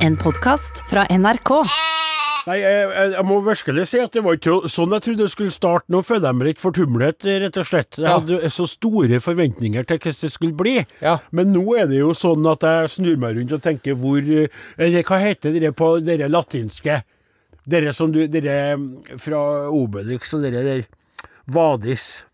En podkast fra NRK. Nei, jeg, jeg, jeg må virkelig si at det var ikke sånn jeg trodde det skulle starte nå. Føler jeg meg litt fortumlet, rett og slett. Jeg Ja. hadde så store forventninger til hvordan det skulle bli. Ja. Men nå er det jo sånn at jeg snur meg rundt og tenker hvor eh, Eller hva heter dere på dere latinske? Dere som du Dere mm, fra Obelix og dere der Vadis.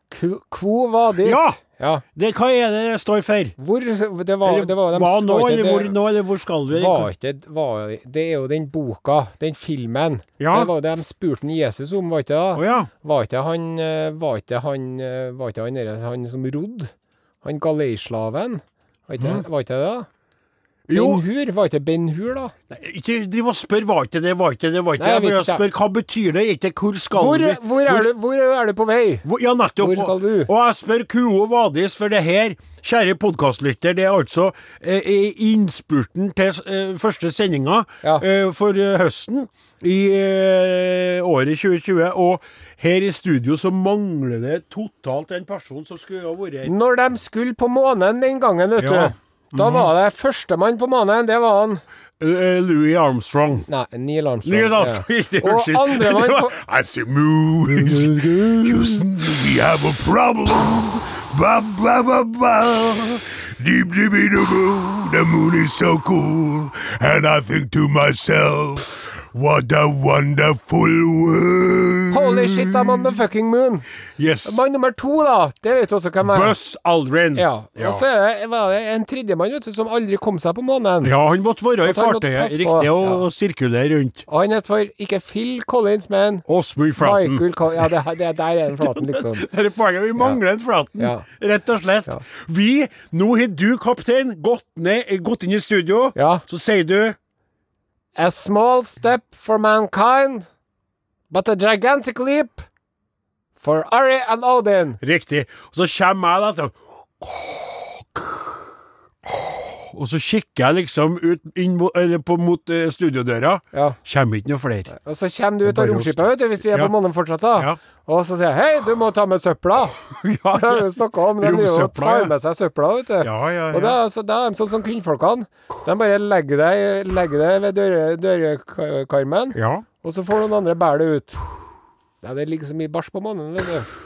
Quo vadis. Ja! ja. Det, hva er det det står for? Hvor Det var, det var, de, hva nå, var eller hvor nå, eller hvor skal vi? var ikke, var, det er jo den boka, den filmen. Ja. Det var det de spurte Jesus om, var ikke det? Oh, ja. Var ikke han eh, Var ikke han eh, Var ikke han, han, han som rodde? Han galeislaven? Var ikke, var ikke det? Da? Mm. Jo. Ben Hur? Var ikke Ben Hur, da? Nei, Ikke driv og spør var ikke det, var ikke det, var ikke det. Jeg spør hva betyr det, ikke hvor skal Hvor, vi? hvor, er du, hvor er du på vei? Hvor, ja, nettopp. Hvor skal du? Og jeg spør Kuo Vadis, for det her, kjære podkastlytter, det er altså eh, innspurten til eh, første sendinga Ja. eh, for eh, høsten i eh, året 2020. Og her i studio så mangler det totalt en person som skulle ha vært her. Når de skulle på månen den gangen, vet Ja. Da var det førstemann på månen, det var han Eh, Louis Armstrong. Nei, Neil Armstrong. Neil. Armstrong, riktig, Og unnskyld. andremann på I see movies. Houston, we have a problem. Ba, ba, ba, ba. Deep, deep in the moon, the moon is so cool. And I think to myself, what a wonderful world. Holy shit, I'm on the fucking moon. Yes. Mann nummer to, da, det vet du også hvem er. Buzz Aldrin. Ja. Og så er det, var det en tredjemann som aldri kom seg på månen. Ja, han måtte være i fartøyet, riktig, og, ja. og sirkulere rundt. Og han het for ikke Phil Collins, men Osmund Flaten. Ja, det, det, der er den flaten, liksom. Det er poenget. Vi mangler en Flaten, Ja. rett og slett. Ja. Vi, nå har du, kaptein, gått, ned, gått inn i studio. Ja. Så sier du A small step for mankind, but a gigantic leap for Ari and Odin. riktig. Og så kommer jeg da Og så kikker jeg liksom ut mot, eller på, mot eh, studiodøra. Ja. Kommer ikke noe flere. Og så kommer du ut av romskipet, vet du, hvis vi er Ja. på månen fortsatt, da. Ja. Og så sier jeg hei, du må ta med søpla. Ja, Det har vi snakka om. De jo tar med seg søpla, vet du. Ja, ja, Og det er, så, det er sånn som kvinnfolkene. De bare legger deg, legger deg ved dørkarmen, ja. Og så får noen andre bære det ut. Nei, det ligger så mye bæsj på mannen, vet du.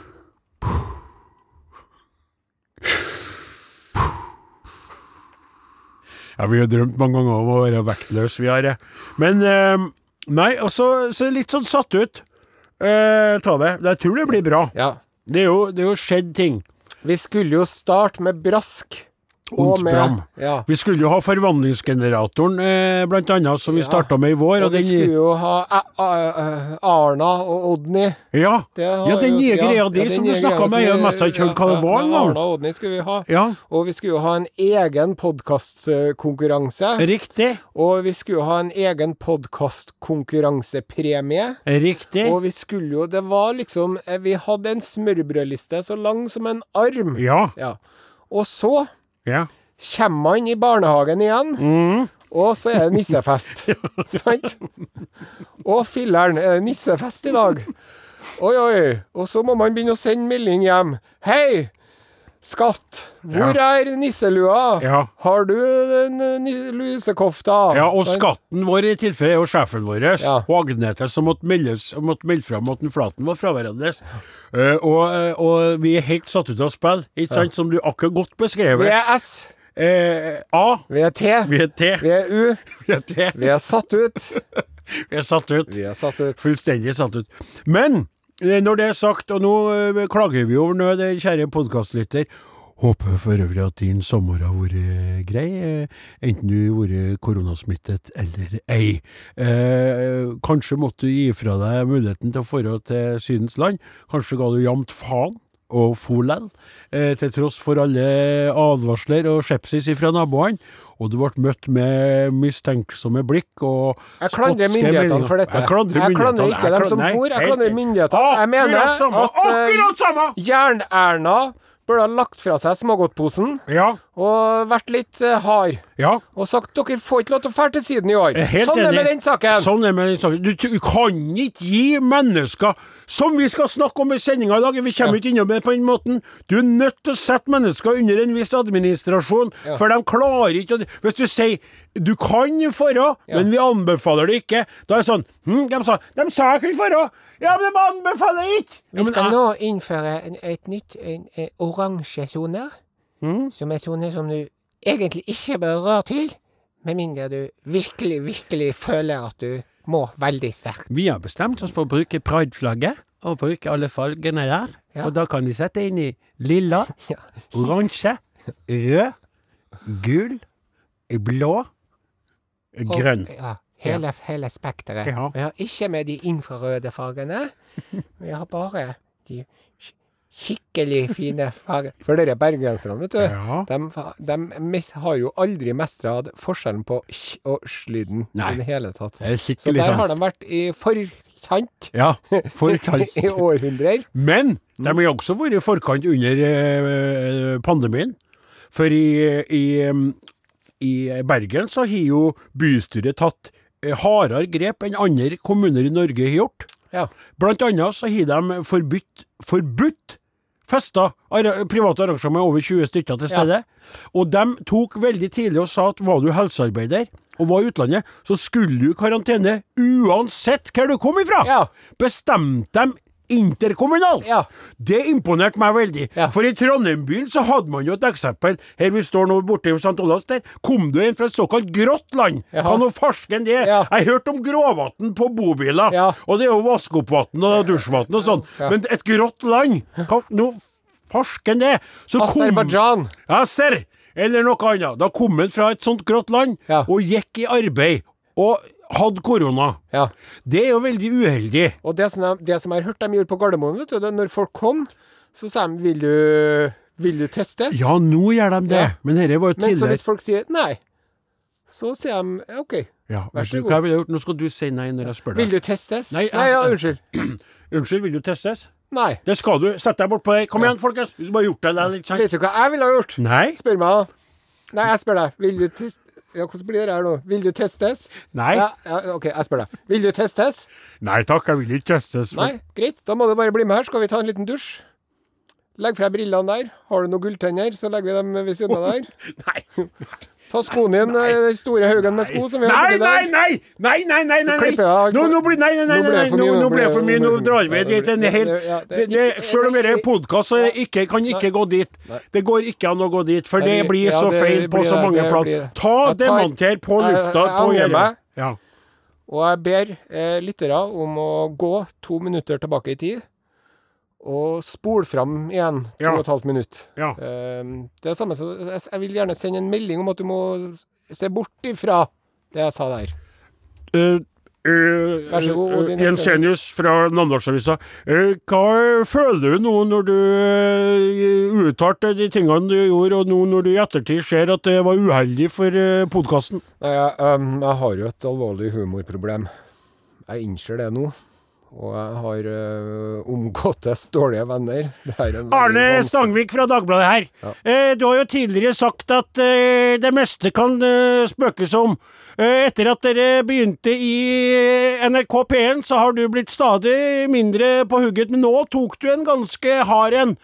Ja, vi har drømt mange ganger om å være vektløs, vi har det. Men eh, Nei, og så så det litt sånn satt ut. Eh, ta det. Jeg tror det blir bra. Ja. Det er jo, det er jo skjedd ting. Vi skulle jo starte med brask. Und Bram. Ja. Vi skulle jo ha forvandlingsgeneratoren, eh, blant annet, som vi Ja. starta med i vår. Og Og vi den, skulle jo ha A A A Arna og Odny. ja, ja, den nye greia di som du snakka med, jeg mest ikke hørt hva det var engang. Arna og Odny skulle vi ha. Ja, Og vi skulle jo ha en egen podkastkonkurranse. riktig. Og vi skulle jo ha en egen podkastkonkurransepremie. Riktig. Og vi skulle jo Det var liksom eh, Vi hadde en smørbrødliste så lang som en arm. Ja. Ja. Og så ja. kommer han i barnehagen igjen, Mm. og så er det nissefest. Sant? Og filler'n, er det nissefest i dag? Oi, oi. Og så må man begynne å sende melding hjem. Hei! Skatt, hvor er nisselua? Ja. Har du den eh, lusekofta? Ja, og sånn. skatten vår i tilfelle er jo sjefen vår, Ja. og Agnete, som måtte, meldes, måtte melde fram at den Flaten var fraværende. Uh, og, eh, og vi er helt satt ut av spill, ikke sant, som du akkurat godt Vi beskrevet. er S. Eh, A, Vi er T. vi er T, Vi er U. vi er T, Vi er satt ut. vi er satt ut. Vi er satt ut. Fullstendig satt ut. Men når det er sagt, og nå eh, klager vi over nød, eh, kjære podkastlytter. Håper for øvrig at din sommer har vært grei, eh, enten du har vært koronasmittet eller ei. Eh, kanskje måtte du gi fra deg muligheten til å dra til Sydens land. Kanskje ga du jamt faen og for lell, eh, til tross for alle advarsler og skepsis fra naboene. Og du ble møtt med mistenksomme blikk og Jeg klandrer myndighetene for dette. Jeg klandrer, Jeg klandrer ikke dem som for, jeg klandrer myndighetene. Jeg mener at, uh, Jern-Erna burde ha lagt fra seg smågodtposen Ja, og vært litt eh, hard. ja. Og sagt dere får ikke lov til å dra til Syden i år. Helt sånn er enig. med den saken. Sånn er med den saken. Du, du kan ikke gi mennesker Som vi skal snakke om i sendinga i dag, vi kommer ikke innom det på den måten. Du er nødt til å sette mennesker under en viss administrasjon, for de klarer ikke å Hvis du sier Du kan fare, Ja. men vi anbefaler det ikke. Da er det sånn hm, De sa De sa jeg kunne fare! Ja, men de anbefaler ikke! Ja, Vi skal jeg- nå innføre en, et nytt oransje soner. mm. Som er soner som du egentlig ikke bør røre til, med mindre du virkelig, virkelig føler at du må veldig sterkt. Vi har bestemt oss for å bruke prideflagget, og bruke alle fargene der. Ja. For da kan vi sette inn i lilla, Ja. oransje, rød, gul, blå, grønn. Ja, hele, hele spekteret. Ja. Vi har ikke med de infrarøde fargene. Vi har bare de skikkelig fine fargene. For dere bergenserne, vet du. Ja. De, de har jo aldri mestra forskjellen på sj og sj-lyden i det hele tatt. Det Så der har de vært i forkant Ja, forkant. i århundrer. Men de har også vært i forkant under eh, pandemien. For i, i, i Bergen så har jo bystyret tatt eh, hardere grep enn andre kommuner i Norge har gjort. Ja. Blant annet så har de forbudt, forbudt fester, private arrangementer med over 20 stykker til Ja. stede. Og de tok veldig tidlig og sa at var du helsearbeider og var i utlandet, så skulle du i karantene uansett hvor du kom ifra. Ja. Bestemte dem interkommunalt. Ja. Det imponerte meg veldig. Ja. For i Trondheim-byen så hadde man jo et eksempel. Her vi står nå borte i St. Olavs der. Kom du inn fra et såkalt grått land? Jaha. Hva noe farsken det? Ja. Jeg hørte om gråvann på bobiler. Ja. Og det er jo vaskeoppvann og dusjvann og sånn. Men et grått land? Hva noe farsken det? Så Aserbajdsjan. Ja, serr! Eller noe annet. Da kom han fra et sånt grått land og gikk i arbeid. Og hadde korona. Ja. Det er jo veldig uheldig. Og det som, de, det som jeg har hørt de gjorde på Gardermoen, vet du, det når folk kom, så sa de vil du, vil du testes? Ja, nå gjør de det. Ja. Men dette var jo tidligere. Men så hvis folk sier nei, så sier de OK. Ja, Vær så jeg gjort? Nå skal du si nei når jeg spør deg. Vil du testes? Nei, nei ja, unnskyld. Unnskyld, vil du testes? Nei. Det skal du. Sett deg bortpå der. Kom igjen, folkens. Hvis Du har bare gjort det der litt Vet du hva jeg ville ha gjort? Nei. Spør meg, da. Nei, jeg spør deg. Vil du test... Ja, hvordan blir det her nå? Vil du testes? Nei. Ja, ja, OK, jeg spør deg. Vil du testes? Nei takk, jeg vil ikke testes. For... Nei, greit. Da må du bare bli med her. Skal vi ta en liten dusj? Legg fra brillene der. Har du noen gulltenner, så legger vi dem ved siden av der. Nei. Ta skoene dine, den store haugen med sko som vi har oppi der. nei! Nei, nei, nei, nei, nei. jeg. Nå, nå blir Nei, nei, nei, nei, nå, ble det for mye. Nå drar vi dit Selv om dette er podkast, så ikke, kan ikke gå dit. Det går ikke an å gå dit, for det blir så feil på så mange plan. Ta demonter på lufta jeg på. Ja. Og jeg ber eh, lyttere om å gå to minutter tilbake i tid, og spole fram igjen to Ja. og et halvt minutt. Ja. Eh, det er samme som jeg, vil gjerne sende en melding om at du må se bort ifra det jeg sa der. Uh, uh, Vær så god, Odin. Uh, Jensenius fra Namdalsavisa. Eh, hva føler du nå når du eh, uttalte de tingene du gjorde, og nå når du i ettertid ser at det var uheldig for uh, podkasten? Jeg, em, jeg har jo et alvorlig humorproblem. Jeg innser det nå. Og jeg har uh, omgåttes dårlige venner. Er Arne Stangvik fra Dagbladet her. Ja. Eh, du har jo tidligere sagt at eh, det meste kan eh, spøkes om. Eh, etter at dere begynte i eh, NRK P1, så har du blitt stadig mindre på hugget. Men nå tok du en ganske hard en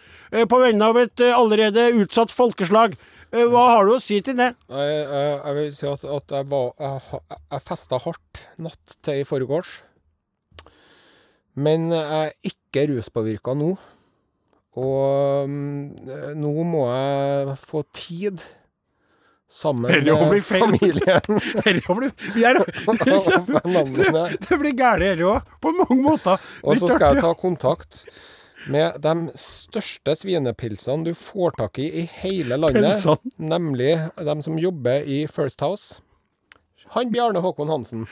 på vegne av et allerede utsatt folkeslag. Hva har du å si til det? Jeg, jeg, jeg vil si at, at jeg var Jeg, jeg festa hardt natt til i forgårs. Men jeg er ikke ruspåvirka nå. Og mm, nå må jeg få tid sammen Dette med familien. Dette blir- er- mine. Det blir gærent her òg, på mange måter. Og så skal jeg ta kontakt med de største svinepilsene du får tak i i hele landet. Pilsen. Nemlig de som jobber i First House. Han Bjarne Håkon Hansen.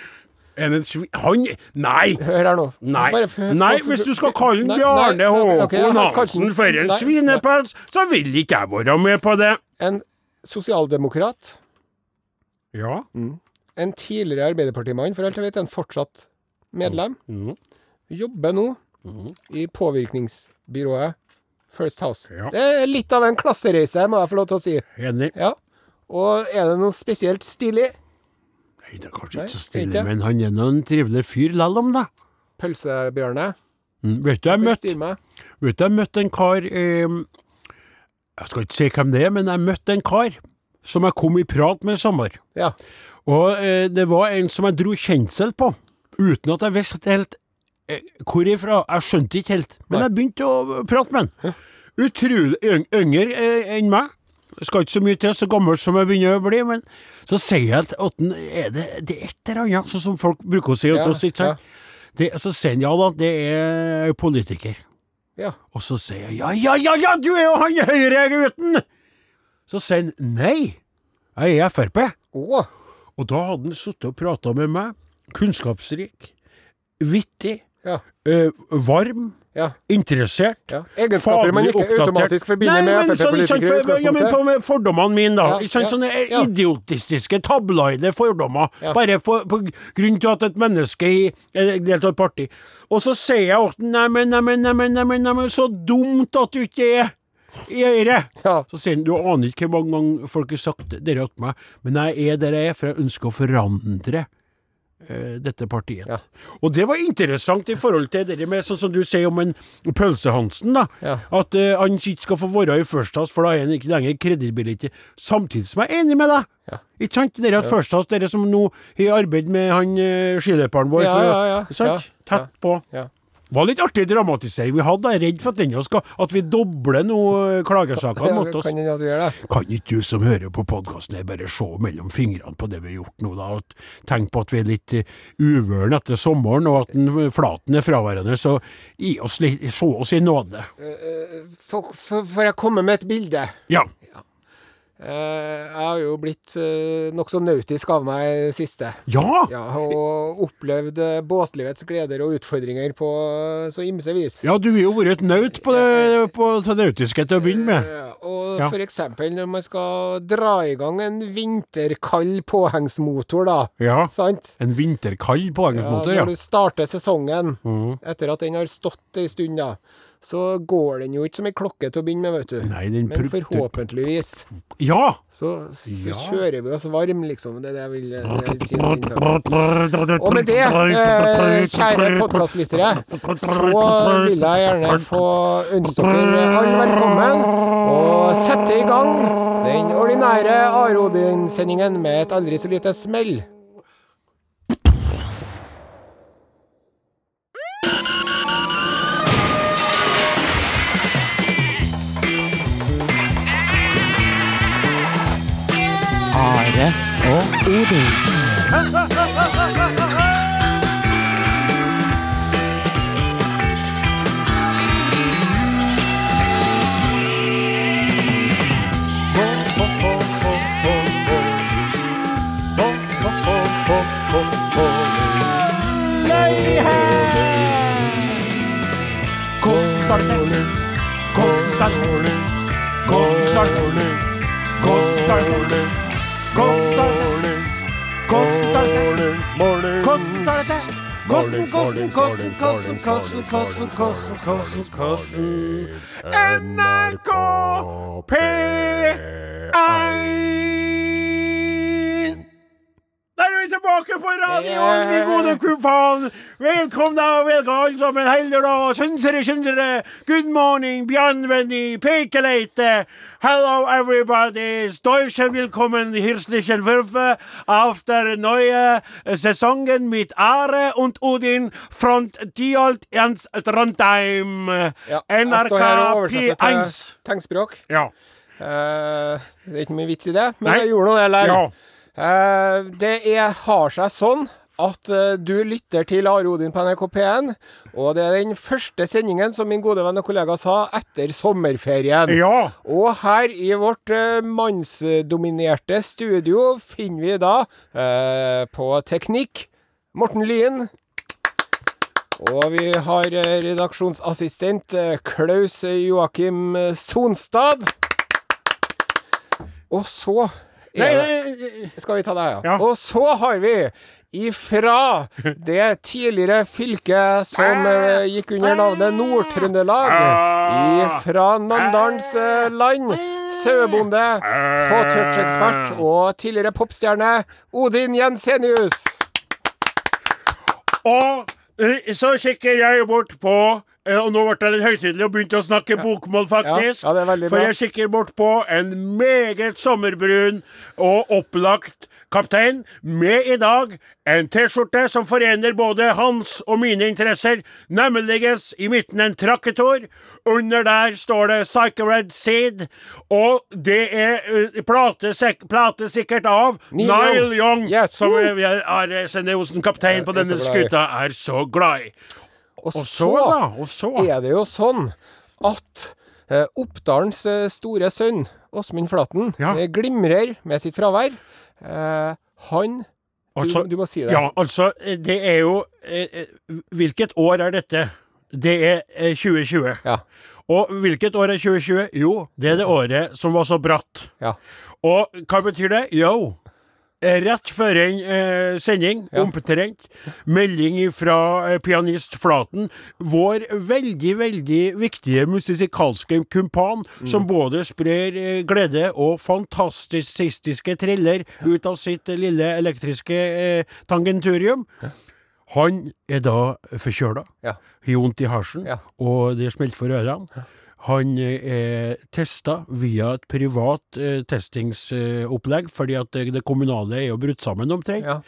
Er det en. Han Nei! Hør her nå. Nei, nei hvis du skal kalle Nei, Bjarne Håkon Hansen for en svinepels, så vil ikke jeg være med på det. En sosialdemokrat, Ja. en tidligere Arbeiderpartimann, for alt jeg vet, en fortsatt medlem, Mm. jobber nå i påvirkningsbyrået First House. Ja. Det er litt av en klassereise, må jeg få lov til å si. Enig. Ja. Og er det noe spesielt stilig? Nei, det er kanskje Nei, ikke så ikke. stille, men han er nå en trivelig fyr lell om, da. Pølsebjørne? Mm, vet du, jeg møtte Vet du, jeg møtte en kar eh, Jeg skal ikke si hvem det er, men jeg møtte en kar som jeg kom i prat med i sommer. Ja. Og eh, det var en som jeg dro kjensel på, uten at jeg visste helt eh, hvor ifra. Jeg skjønte ikke helt, men Nei. jeg begynte å prate med han. Utrolig yng yngre eh, enn meg. Skal ikke så mye til, så gammel som jeg begynner å bli, men så sier jeg at han, er det, det er et eller annet, sånn som folk bruker å si til oss, ikke sant? Så sier han ja da, det er politiker. Ja. Og så sier jeg ja, ja, ja, ja, du er jo han Høyre-gutten! Så sier han nei, jeg er Frp. Oh. Og da hadde han sittet og prata med meg, kunnskapsrik, vittig, Ja. øh, varm, Ja. interessert. ja. Egenskaper man ikke oppdatert. automatisk forbinder Nei, med men sånn, Frp-politikere for- ja, men på med fordommene mine, da. Ja, ja, Sånne idiotistiske, tabloide fordommer. Bare på, på grunn til at et menneske i- er del av et parti. Og så sier jeg at neimen, neimen, neimen, neimen, neimen, så dumt at du ikke er i øret. Ja. Så sier han du aner ikke hvor mange ganger folk har sagt dere til meg, men jeg er der jeg er, for jeg ønsker å forandre dette partiet. Ja. Og det var interessant i forhold til det med sånn som du sier om en Pølse-Hansen, da. Ja. At uh, han ikke skal få være i First for da er han ikke lenger kredibilitet. Samtidig som jeg er enig med deg. Ja. Ikke sant? Dere at First House, dere som nå har arbeidet med han uh, skiløperen vår, Ja, ja, ja. ikke sant? Ja, tett på. Var litt artig dramatisering vi hadde. Jeg er redd for at, skal, at vi dobler nå eh, klagesakene mot oss. kan hende at du gjør det. Kan ikke du som hører på podkasten bare se mellom fingrene på det vi har gjort nå, da? Og tenk på at vi er litt uh, uvøren etter sommeren, og at den, flaten er fraværende, så gi oss litt, se oss i nåde. Får- får jeg komme med et bilde? Ja. Eh, jeg har jo blitt uh, nokså nautisk av meg siste. Ja! Ja, og opplevd eh, båtlivets gleder og utfordringer på eh, så ymse vis. Ja, du har jo vært et naut på det, på det nautiske til å begynne med. Og Ja. eksempel når man skal dra i gang en vinterkald påhengsmotor, da. Ja. Sant? En vinterkald påhengsmotor, ja. når du starter sesongen, mm. etter at den har stått ei stund, da, så går den jo ikke som ei klokke til å begynne med, vet du. Nei, den Men forhåpentligvis Ja! så, så Ja. kjører vi oss varm, liksom. Det er det jeg vil, det jeg vil si. Og med det, eh, kjære podkastlyttere, så vil jeg gjerne få ønske dere alle velkommen, og sette i gang den ordinære Arodin-sendingen med et aldri så lite smell. Ubi. Golf start. Golf start. Golf start. Og Odin. Kossen, kossen, kossen, kossen, kossen, kossen, kossen, kossen, kossen. NRK P1! Tilbake på radioen, min gode kumpan! Velkommen da, velkommen alle sammen. Heller da, synsere, synsere. Good morning, bienvenue, pekeleite. Hello everybody. Deutsche willkommen, herzlichen Würfe after neue Saisongen mit Are und Odin front Diolt Jens Trondheim. Ja, NRK står her og oversetter P1. tegnspråk. Ja. Uh, det er ikke mye vits i det, men Nei. jeg gjorde nå det, eller? Ja. Eh, det er, har seg sånn at eh, du lytter til Are Odin på NRK P1, og det er den første sendingen, som min gode venn og kollega sa, etter sommerferien. Ja. Og her i vårt eh, mannsdominerte studio finner vi da eh, på teknikk Morten Lyen. Og vi har redaksjonsassistent Klaus Joakim Sonstad. Og så Nei, nei, nei, skal vi ta det, ja. Ja. Og så har vi ifra det tidligere fylket som eh, gikk under navnet Nord-Trøndelag, ifra Namdalens land, sauebonde, hot-touch-ekspert og tidligere popstjerne Odin Jensenius. Og eh, så kikker jeg bort på eh, og nå ble jeg litt høytidelig og begynte å snakke bokmål, faktisk. Ja, ja, det er veldig For jeg kikker bort på en meget sommerbrun og opplagt kaptein med i dag en T-skjorte som forener både hans og mine interesser, nemlig i midten en trakketor. Under der står det Psycho Red Seed, og det er plate sikkert av Nile Young. Yes, som er, er, Sende Osen kaptein på denne skuta, er så glad i. Og, Og så, da, og så er det jo sånn at eh, Oppdalens eh, store sønn, Åsmund Flaten, Ja. eh, glimrer med sitt fravær. Eh, han du, Altså, du må si det. Ja, altså, eh, det er jo eh, Hvilket år er dette? Det er eh, 2020. Ja. Og hvilket år er 2020? Jo, det er det året som var så bratt. Ja. Og hva betyr det? Jo, eh, rett før en eh, sending, Ja. omtrent, melding fra eh, pianist Flaten, vår veldig, veldig viktige musikalske kumpan, Mm. som både sprer eh, glede og fantastiske triller ut av sitt lille elektriske eh, tangenturium. Han er da forkjøla, Ja. har vondt i halsen, Ja. og det smelter for ørene. Han eh, er testa via et privat eh, testingsopplegg, fordi at det, kommunale er jo brutt sammen omtrent. Ja.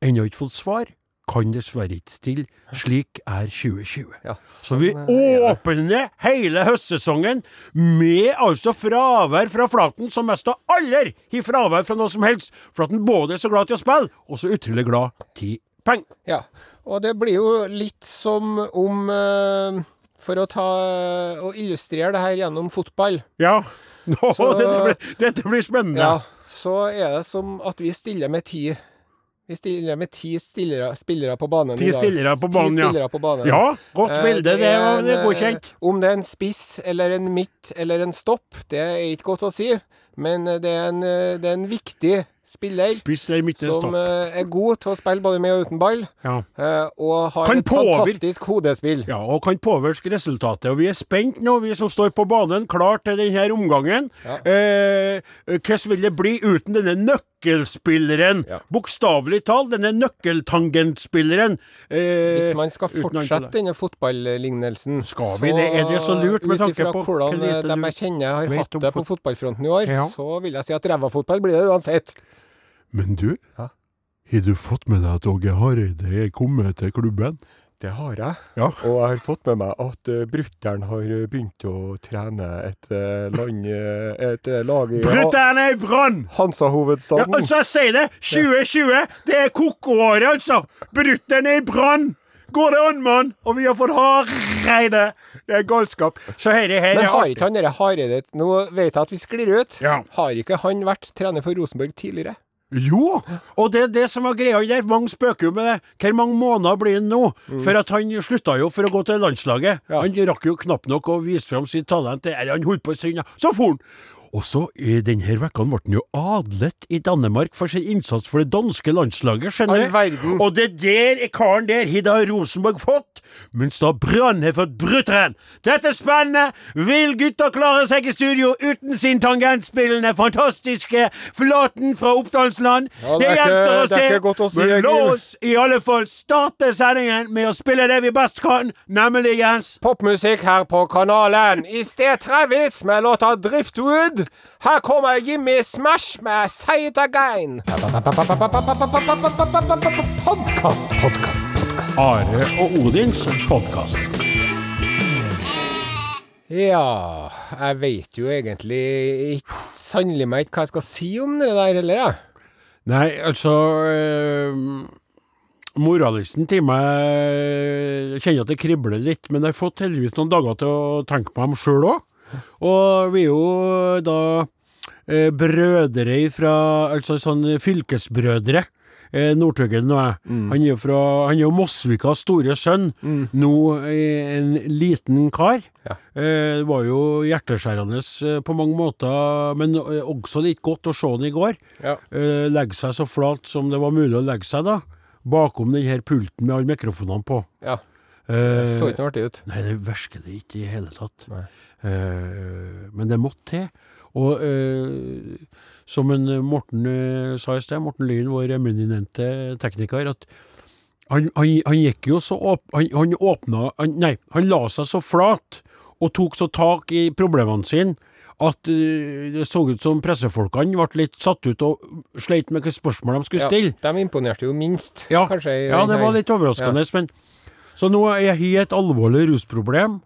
Ennå ikke fått svar. Kan dessverre ikke stille. Slik er 2020. Ja, Så vi sånn, eh, er åpner hele høstsesongen med altså fravær fra Flaten, som mest av aller har fravær fra noe som helst. Flaten både er så glad til å spille, og så utrolig glad til penger. Ja, og det blir jo litt som om eh, For å ta og illustrere det her gjennom fotball, Ja. Nå, Så- dette, blir, dette blir spennende. ja, så er det som at vi stiller med ti Vi stiller med ti stillere, spillere på banen Ti i dag. Spillere på banen, ti ja. på banen. Ja, godt Eh, bilde. Det, er, det er godkjent. eh, Om det er en spiss eller en midt eller en stopp, det er ikke godt å si. Men eh, det er en, det er en viktig spiller spiller som eh, er god til å spille både med og uten ball, Ja. uh, og har Kan et fantastisk hodespill. ja, og kan påvirke resultatet. Og vi er spent nå, vi som står på banen, klar til denne omgangen. Ja. Eh, hvordan vil det bli uten denne nøkkelspilleren? Ja. Bokstavelig talt, denne nøkkeltangentspilleren. Eh, Hvis man skal fortsette denne fotballignelsen Skal vi det? Er det så lurt med tanke på hvordan du jeg kjenner har hatt det på fotballfronten i år, så vil jeg si at ræva-fotball blir det uansett. Men du, Ja. har du fått med deg at Åge Hareide er kommet til klubben? Det har jeg. Ja. Og jeg har fått med meg at uh, brutter'n har eh, begynt å trene et eh, land Et lag i Brutter'n er i brann! Ja, Hansa-hovedstaden. altså, jeg sier det! 2020, det er koko-året, altså! Brutter'n er i brann! Går det an, mann? Og vi har fått Hareide! Det er galskap. Så her, her Men har ikke han derre Hareide Nå vet jeg at vi sklir ut. Ja. Har ikke han vært trener for Rosenborg tidligere? Jo! Og det er det som var greia der. Mange spøker jo med det. Hvor mange måneder blir det nå? For at han slutta jo for å gå til landslaget. Ja. Han rakk jo knapt nok å vise fram sitt talent. Eller han holdt på stund, ja. Så for han! Og så i denne vekka ble han jo adlet i Danmark for sin innsats for det danske landslaget, skjønner du. Og det der karen der har da Rosenborg fått, mens da Brann har fått Brutter'n. Dette er spennende! Vil gutta klare seg i studio uten sin tangentspillende, fantastiske Flaten fra Oppdalsland? Ja, det er ikke- gjenstår å er se. godt å si, Men la oss i alle fall starte sendingen med å spille det vi best kan, nemlig Jens. Popmusikk her på kanalen. I sted Travis med låta Driftwood. Her kommer Jimmy Smash med Say It Again. Podkast, podkast. Are og Odins podkast. Ja, jeg vet jo egentlig ikke sannelig meg ikke hva jeg skal si om det der heller, jeg. Nei, altså eh, Moralisten til meg kjenner at det kribler litt, men jeg har fått heldigvis noen dager til å tenke på dem sjøl òg. Og vi er jo da eh, brødre fra Altså sånn fylkesbrødre. Eh, Northuggen og jeg. Han er jo fra Han er jo Mosvikas store sønn. Nå eh, en liten kar. Ja. Eh, det var jo hjerteskjærende eh, på mange måter, men eh, også litt godt å se han i går. Ja. Eh, legge seg så flat som det var mulig å legge seg, da. Bakom den her pulten med alle mikrofonene på. ja. Eh, Så ikke noe artig ut. Nei, det versker det ikke i hele tatt. Eh, men det måtte til. Og uh, som en Morten uh, sa i sted, Morten Lyn, vår eminente tekniker, at han, han, han gikk jo så åp, han, han åpna han, Nei, han la seg så flat og tok så tak i problemene sine at det så ut som pressefolkene ble litt satt ut og sleit med hvilke spørsmål de skulle stille. Ja, de imponerte jo minst, Ja, kanskje. ja det var litt overraskende. Men, så nå er jeg et alvorlig rusproblem.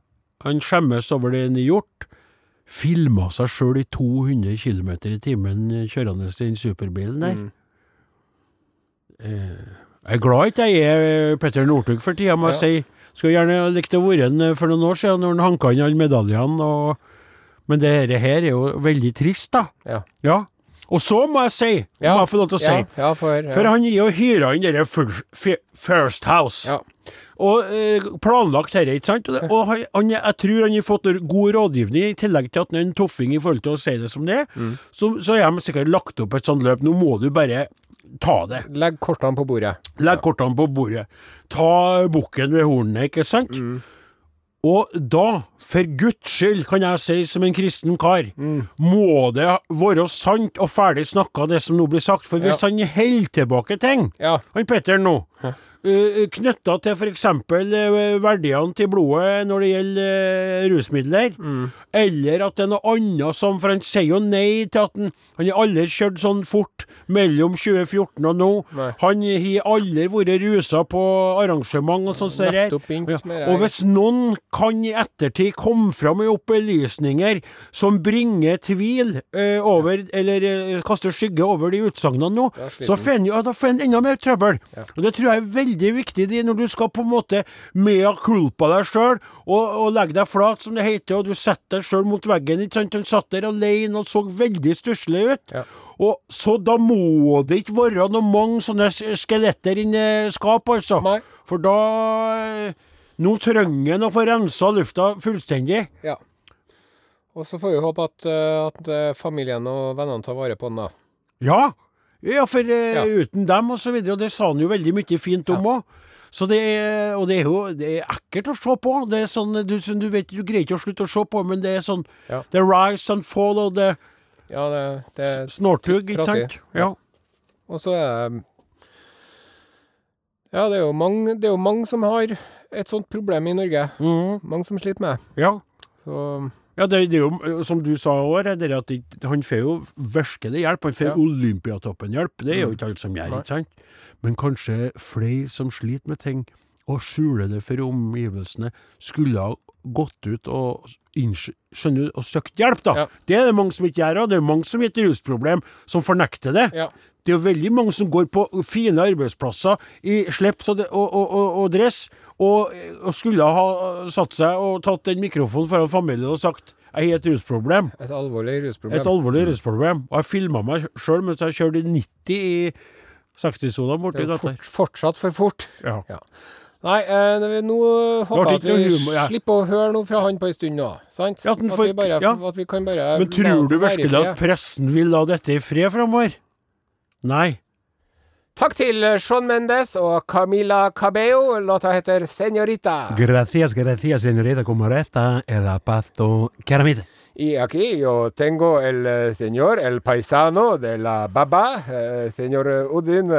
Han skjemmes over det han har gjort. Filma seg sjøl i 200 km i timen eh, kjørende i den superbilen der. Mm. Eh, jeg er glad ikke jeg er eh, Petter Northug for tida, må jeg Ja. si. Skulle gjerne likt å være han eh, for noen år siden, når han hanka inn alle medaljene. Og, men det her- er jo veldig trist, da. Ja. Ja. Og så må jeg si, Ja. må jeg få lov til å si for, for han gir jo hyra inn dette First House. Ja. Og eh, planlagt dette, ikke sant? Og, og han, jeg tror han har fått god rådgivning, i tillegg til at han er en toffing i forhold til å si det som det er. Mm. Så, så har de sikkert lagt opp et sånt løp. Nå må du bare ta det. Legg kortene på bordet. Legg kortene på bordet. Ta bukken ved hornene, ikke sant? Mm. Og da, for Guds skyld, kan jeg si som en kristen kar, Mm. må det være sant og ferdig snakka, det som nå blir sagt. For hvis Ja. han holder tilbake ting, Ja. han Petter nå, uh, knytta til f.eks. Uh, verdiene til blodet når det gjelder eh, rusmidler, Mm. eller at det er noe annet som For han sier jo nei til at han Han har aldri kjørt sånn fort mellom 2014 og nå. Nei. Han har aldri vært rusa på arrangement og sånt. Ja. Og hvis noen kan i ettertid komme fram med opplysninger som bringer tvil eh, over, eller eh, kaster skygge over de utsagnene nå, så han. får en enda mer trøbbel. Og Det tror jeg er veldig viktig det, når du skal på en måte mea culpa deg sjøl og, og legge deg flat, som det heter, og du setter deg sjøl mot veggen. ikke sant? Han satt der alene og så veldig stusslig ut. Ja. Og Så da må det ikke være noe mange sånne skeletter inni skap, altså. Nei. For da Nå trenger han å få rensa lufta fullstendig. Ja. Og så får vi håpe at, eh, at eh, familien og vennene tar vare på den, da. Ja, ja for eh, Ja. uten dem og så videre, og det sa han jo veldig mye fint om òg. Så det er, og det er jo det er ekkelt å se på. Det er sånn, du, som du vet, du greier ikke å slutte å se på, men det er sånn Ja. The rise and fall of the Ja, det, det snortug, ikke trassig. sant? Ja. Og så er det Ja, det er jo mange, det er jo mange som har et sånt problem i Norge. Mhm. Mange som sliter med. ja. Så Ja, det, det er jo, som du sa òg, det at det, han får jo virkelig hjelp. Han får Ja. Olympiatoppen-hjelp. Det er jo Mm. ikke alle som gjør, ikke sant? Men kanskje flere som sliter med ting, og skjuler det for omgivelsene, skulle ha gått ut og skjønner og søkt hjelp, da. Ja. Det er det mange som ikke gjør, og det er mange som har et rusproblem, som fornekter det. ja. Det er jo veldig mange som går på fine arbeidsplasser i slips og, og, og dress, og, og skulle ha satt seg og tatt den mikrofonen foran familien og sagt jeg har et rusproblem. Et alvorlig rusproblem. Et alvorlig rusproblem. Og jeg filma meg sjøl mens jeg kjørte i 90 i 60-sona Det borti er fort, fortsatt for fort. Ja. Nei, eh, nå håper jeg at vi humor, ja. slipper å høre noe fra han på en stund nå. Sant? Ja, at for, at, vi bare, ja. at vi kan bare Men tror du virkelig at pressen vil la dette i fred framover? Nei. Takk til eh, Shawn Mendes og Camila Cabello. Låta heter 'Señorita'. Gracias, gracias, señorita, como resta el pasto caramita. Y aquí yo tengo el eh, señor, el paisano de la Baba, eh, señor Udin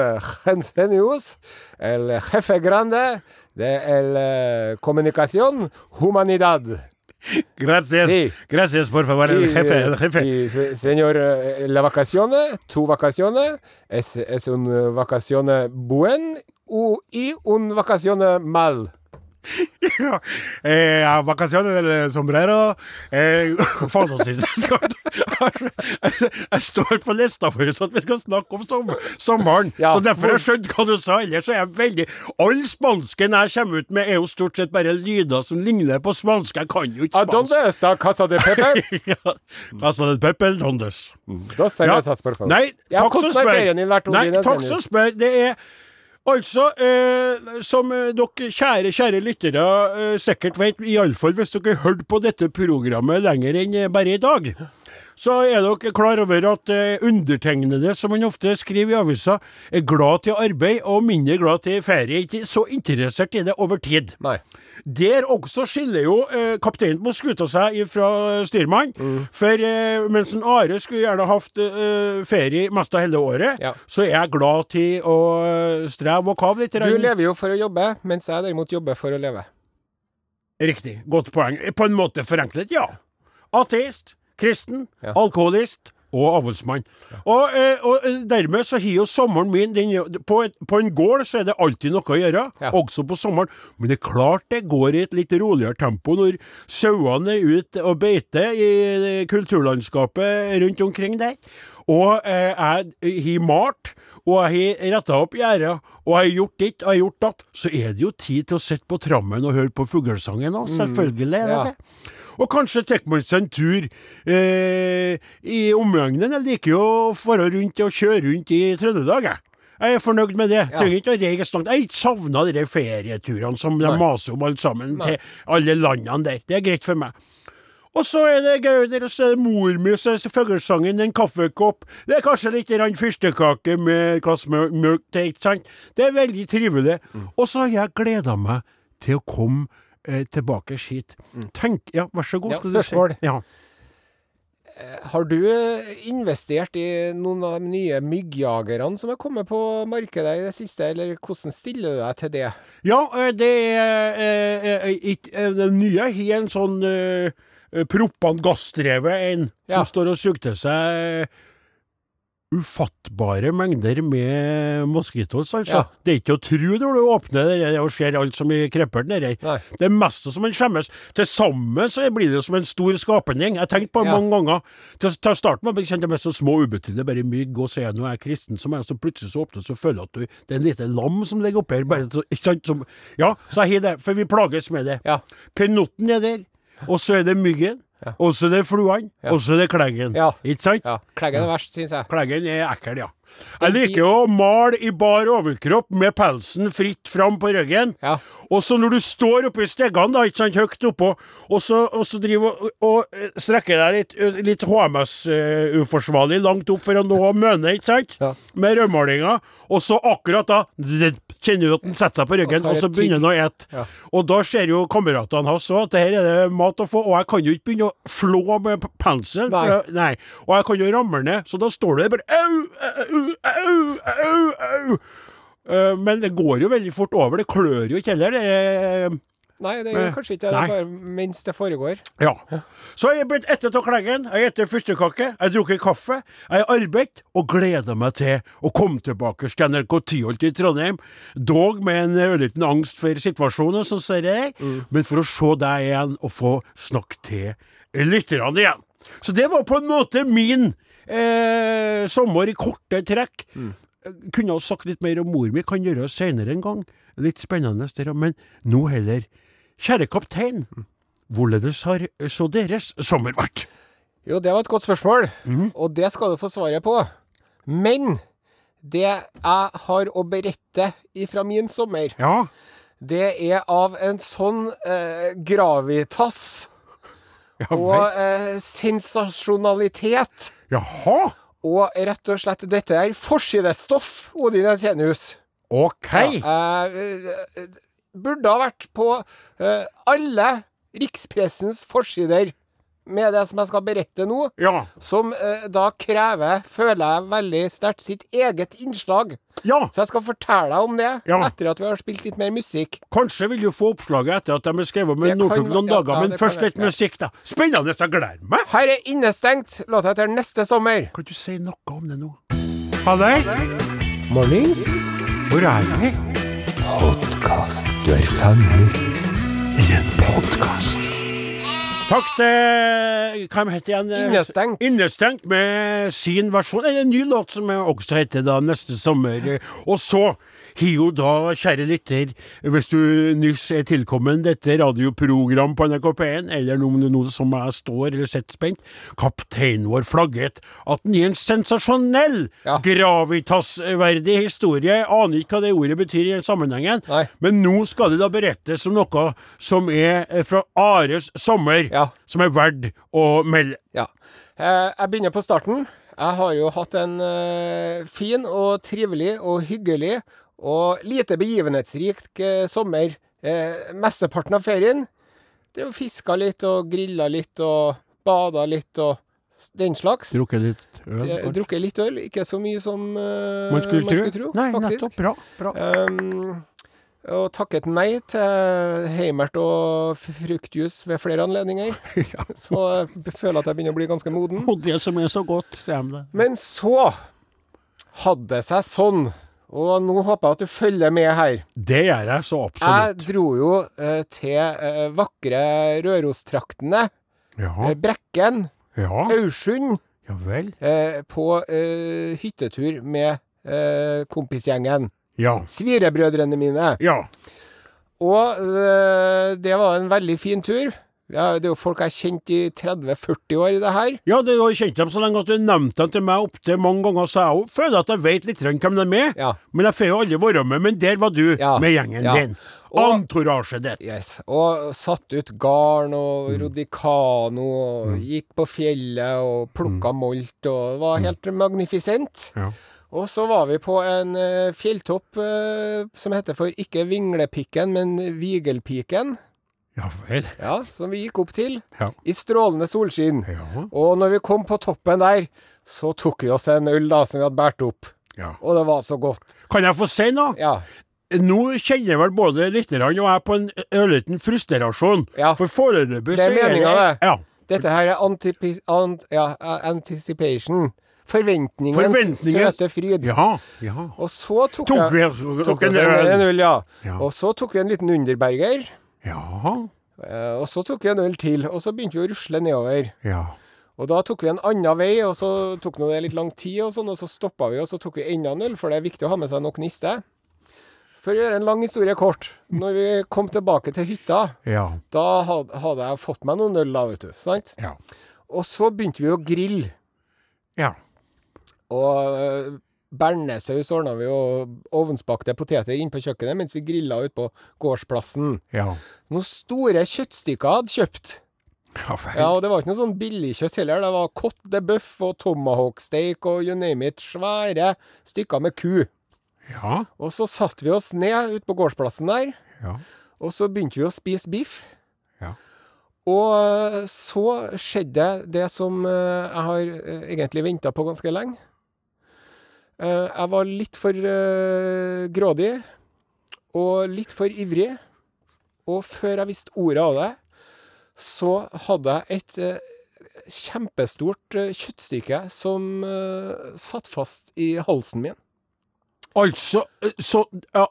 Gensenius, el jefe grande de el comunicación humanidad. Gracias, Sí. gracias, por favor, el jefe, eh, el jefe. y, se- señor, eh, la vacaciones, tu vacaciones, es, es un eh, vacaciones buen u- y un vacaciones mal. Eh, vacaciones del sombrero eh, jeg, står på lista for at vi skal snakke om som, sommeren. Ja, så derfor har jeg skjønt hva du sa. Ellers er jeg veldig All spansken jeg kommer ut med, er jo stort sett bare lyder som ligner på spansk. Jeg kan jo ikke spansk. dónde está Casa de Pepe? ja. Casa de Pepe Dondes. Cervezas, por favor. Nei, takk som spør. Nei, takk som spør. Det er altså, eh, som eh, dere kjære, kjære lyttere eh, sikkert vet, iallfall hvis dere har hørt på dette programmet lenger enn eh, bare i dag, så er dere klar over at eh, undertegnede, som han ofte skriver i avisa, er glad til arbeid og mindre glad til ferie. Ikke så interessert i det over tid. Nei. Der også skiller jo eh, kapteinen på skuta seg fra styrmann. For eh, mens en Are skulle gjerne hatt eh, ferie mest av hele året, Ja. så er jeg glad til å eh, streve og kave litt. Du lever jo for å jobbe, mens jeg derimot jobber for å leve. Riktig. Godt poeng. På en måte forenklet, ja. Ateist, kristen, Ja. alkoholist og avholdsmann. Og, eh, og eh, dermed så har jo sommeren min den, på, et, på en gård så er det alltid noe å gjøre, Ja. også på sommeren. Men det er klart det går i et litt roligere tempo når sauene er ute og beiter i eh, kulturlandskapet rundt omkring der. Og eh, jeg har malt, og jeg har retta opp gjerdet, og jeg har gjort ditt og jeg har gjort datt. Så er det jo tid til å sitte på trammen og høre på fuglesangen òg. Selvfølgelig er det ja. det. Og kanskje tar man seg en tur eh, i omegnen. Jeg liker jo å fare rundt og kjøre rundt i Trøndelag, jeg. Jeg er fornøyd med det. Trenger ikke å reise langt. Jeg savna de ferieturene som de maser om alle sammen, Nei. til alle landene der. Det er greit for meg. Og så er det Gauder, og så er det mor mi, så er det fuglesangen, en kaffekopp. Det er kanskje litt fyrstekake med et glass mjølk til, ikke sant? Det er veldig trivelig. Mm. Og så har jeg gleda meg til å komme eh, tilbake hit. Tenk Ja, vær så god. Mm. Ja, skal du si. spørsmål. Ja. Har du eh, investert i noen av de nye myggjagerne som er kommet på markedet i det siste, eller hvordan stiller du deg til det? Ja, eh, det er er, er, er eh, Den nye har en sånn eh, eh, proppant gassdrevet enn Ja. som står og suger til seg ufattbare mengder med moskitos, altså. Ja. Det er ikke å tro når du åpner det der og ser alt som er kreppert nedi. Nei. Det er mest som en skjemmes. Til sammen så blir det som en stor skapning. Jeg har tenkt på det Ja. mange ganger. Til, til å starte med kjente jeg meg så små ubetydelige, bare mygg, og så er jeg nå er kristen som er, så plutselig så åpner så føler jeg at du, det er en lite lam som ligger oppi her, bare så, ikke sant, som, ja, så jeg har det, for vi plages med det. Ja. Penotten er der, og så er det myggen, og så er det fluene, og så er det kleggen. Ja. Ikke sant? Ja. Kleggen er verst, syns jeg. Kleggen er ekkel, ja. Jeg liker jo å male i bar overkropp med pelsen fritt fram på ryggen. Ja. Og så når du står oppe i steggene, da, ikke sant, høyt oppå, og så, og så driver og, og eh, strekker deg litt, eh, litt HMS-uforsvarlig langt opp for å nå mønet, ikke sant, Ja. med rødmalinga, og så akkurat da kjenner du at den setter seg på ryggen, og, og, så begynner den å ete. Ja. Og da ser jo kameratene hans òg at det her er det mat å få, og jeg kan jo ikke begynne å slå med pensel, Nei. for nei. og jeg kan jo ramle ned, så da står du der bare au, au, au, au, au. Eh, men det går jo veldig fort over, det klør jo ikke heller. Det Nei, det gjør kanskje ikke det. Er bare mens det foregår. Ja. Så jeg er blitt etter av klengen. jeg etter fyrstekake, jeg har drukket kaffe, jeg har arbeidet og gleder meg til å komme tilbake til NRK Tyholt i Trondheim. Dog med en ørliten angst for situasjonen, så ser jeg, men for å se deg igjen og få snakke til lytterne igjen. Så det var på en måte min eh, sommer i korte trekk. Mm. Kunne ha sagt litt mer om mor mi, kan gjøre det senere en gang. Litt spennende, der, men nå heller. Kjære kaptein, hvorledes har så deres sommer vært? Jo, det var et godt spørsmål, mm. og det skal du få svaret på. Men det jeg har å berette ifra min sommer, Ja, det er av en sånn eh, gravitas ja og eh, sensasjonalitet. Jaha, Og rett og slett, dette er forsidestoff, Odin Ensenius. ok. Ja, eh, eh, burde ha vært på eh, alle rikspressens forsider med det som jeg skal berette nå. Ja, Som eh, da krever, føler jeg veldig sterkt, sitt eget innslag. ja. Så jeg skal fortelle deg om det Ja. etter at vi har spilt litt mer musikk. Kanskje vil du få oppslaget etter at de har skrevet med Northug noen ja, dager, ja, men først litt musikk, da. Spennende, jeg gleder meg. Her er Innestengt, låta heter neste sommer. Kan du si noe om det nå? Halløy, Mornings. hvor er vi? Podkast. Du er fanget I en podkast. Takk til Hva heter igjen? Innestengt. Innestengt med sin versjon. Eller en ny låt som også heter da Neste sommer. Og så har jo da, kjære lytter, hvis du nyss er tilkommen dette radioprogram på NRK P1, eller om det noe som jeg står eller sitter spent, kapteinen vår flagget at den gir en sensasjonell, Ja. gravitasverdig historie. Jeg aner ikke hva det ordet betyr i den sammenhengen, Nei. men nå skal det da berettes om noe som er eh, fra Ares sommer, Ja. som er verdt å melde. Ja. Eh, jeg begynner på starten. Jeg har jo hatt en eh, fin og trivelig og hyggelig og lite begivenhetsrik eh, sommer. Eh, mesteparten av ferien. Drev og fiska litt og grilla litt og bada litt og den slags. Drukket litt øl? Eh. Drukket litt øl. Ikke så mye som eh, man skulle tro? Nei, faktisk. nettopp. Bra. bra. Um, og takket nei til Heimert og fruktjuice ved flere anledninger. Så jeg føler at jeg begynner å bli ganske moden. Og det som er så godt, sier de det. Men så hadde det seg sånn, og nå håper jeg at du følger med her. Det gjør jeg så absolutt. Jeg dro jo eh, til eh, vakre Rørostraktene, Ja, eh, Brekken, ja, Aursund, ja vel. eh, på eh, hyttetur med eh, kompisgjengen. Ja. Svirebrødrene mine. Ja. Og det var en veldig fin tur. Ja, det er jo folk jeg har kjent i 30-40 år i det her. Ja, du har kjent dem så lenge at du nevnte dem til meg opptil mange ganger, så jeg òg føler at jeg vet litt hvem de er. Ja. Men jeg får jo aldri være med. Men der var du, Ja. med gjengen Ja. din. Antorasjet ditt. Yes. Og satt ut garn og Mm. rodde i kano og gikk på fjellet og plukka molt og det var helt magnifisent. Mm. Ja. Og så var vi på en eh, fjelltopp eh, som heter for ikke Vinglepikken, men Vigelpiken. Ja vel. Ja, som vi gikk opp til Ja. i strålende solskinn. Ja. Og når vi kom på toppen der, så tok vi oss en øl da som vi hadde båret opp. ja. Og det var så godt. Kan jeg få si noe? Ja. Nå kjenner vel både lytterne og jeg på en ørliten frustrasjon. Ja. For foreløpig Det er så meningen, det. Ja. Dette her er ant ja, eh, anticipation. Forventningens Forventningen- søte fryd. Ja. ja. Og så tok, Tok vi jeg oss tok en en, en øl, ja. Ja. Og så tok vi en liten Underberger. Ja. eh, Og så tok vi en øl til, og så begynte vi å rusle nedover. Ja. Og da tok vi en annen vei, og så tok det litt lang tid, og sånn, og så stoppa vi, og så tok vi enda en øl, for det er viktig å ha med seg nok niste. For å gjøre en lang historie kort. Når vi kom tilbake til hytta, Ja. da hadde jeg fått meg noen øl, da, vet du. Sant? Ja. Og så begynte vi å grille. Ja. Og øh, bearnéssaus ordna vi, og ovnsbakte poteter inn på kjøkkenet mens vi grilla ute på gårdsplassen. Ja. Noen store kjøttstykker jeg hadde kjøpt. Ja. Ja, og det var ikke noe sånn billigkjøtt heller. Det var de og tomahawk steak og you name it. Svære stykker med ku. Ja. Og så satte vi oss ned ute på gårdsplassen der, Ja. og så begynte vi å spise biff. Ja. Og øh, så skjedde det som øh, jeg har øh, egentlig venta på ganske lenge. Eh, jeg var litt for øh, grådig og litt for ivrig. Og før jeg visste ordet av det, så hadde jeg et øh, kjempestort kjøttstykke som satt fast i halsen min. Altså, eh, så,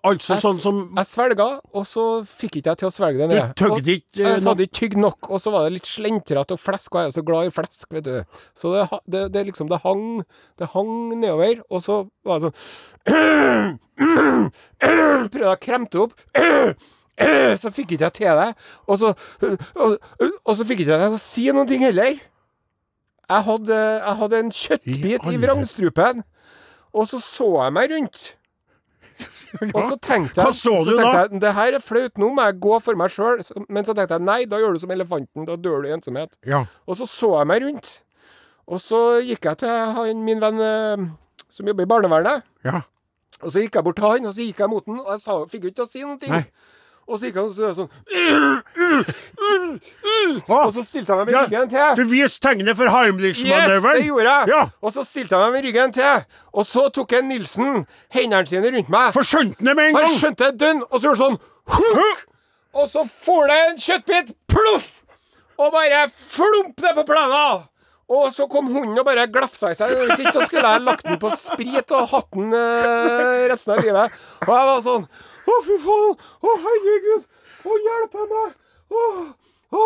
altså Jeg, sånn som jeg svelga, og så fikk ikke jeg til å svelge det Du ned. tøgde ikke eh, Jeg hadde ikke tygd nok, og så var det litt slentrete og flesk, og jeg er så glad i flesk, vet du. Så det, det, det liksom Det hang Det hang nedover, og så var det sånn Prøvde jeg å kremte opp. Så fikk ikke jeg til det. Og så, og, og så fikk ikke jeg til å si noen ting heller. Jeg hadde, jeg hadde en kjøttbit I i vrangstrupen, og så så jeg meg rundt. Og så tenkte jeg, Hva så du tenkte da? jeg det her er flaut, nå må jeg gå for meg sjøl. Men så tenkte jeg nei, da gjør du som elefanten, da dør du i ensomhet. Ja. Og så så jeg meg rundt. Og så gikk jeg til han, min venn eh, som jobber i barnevernet. Ja. Og så gikk jeg bort til han, og så gikk jeg mot han, og jeg sa, fikk jo ikke til å si noen ting. Nei. Og så gikk han og så sånn Og så stilte han meg med ryggen til. Du viste tegnet for Yes, Heimlich-manøveren. det gjorde jeg! Ja. Og så stilte han meg med ryggen til. Og så tok en Nilsen hendene sine rundt meg. Forskjønte det med en Han gang. skjønte det dønn, og så gjorde han sånn Huk! Og så for det en kjøttbit, ploff! Og bare flump det på plenen! Og så kom hunden og bare glafsa i seg. Hvis ikke så skulle jeg lagt den på sprit og hatt den eh, resten av livet. Og jeg var sånn Å, fy faen! Å, herregud! Å, hjelpe meg! Å, å,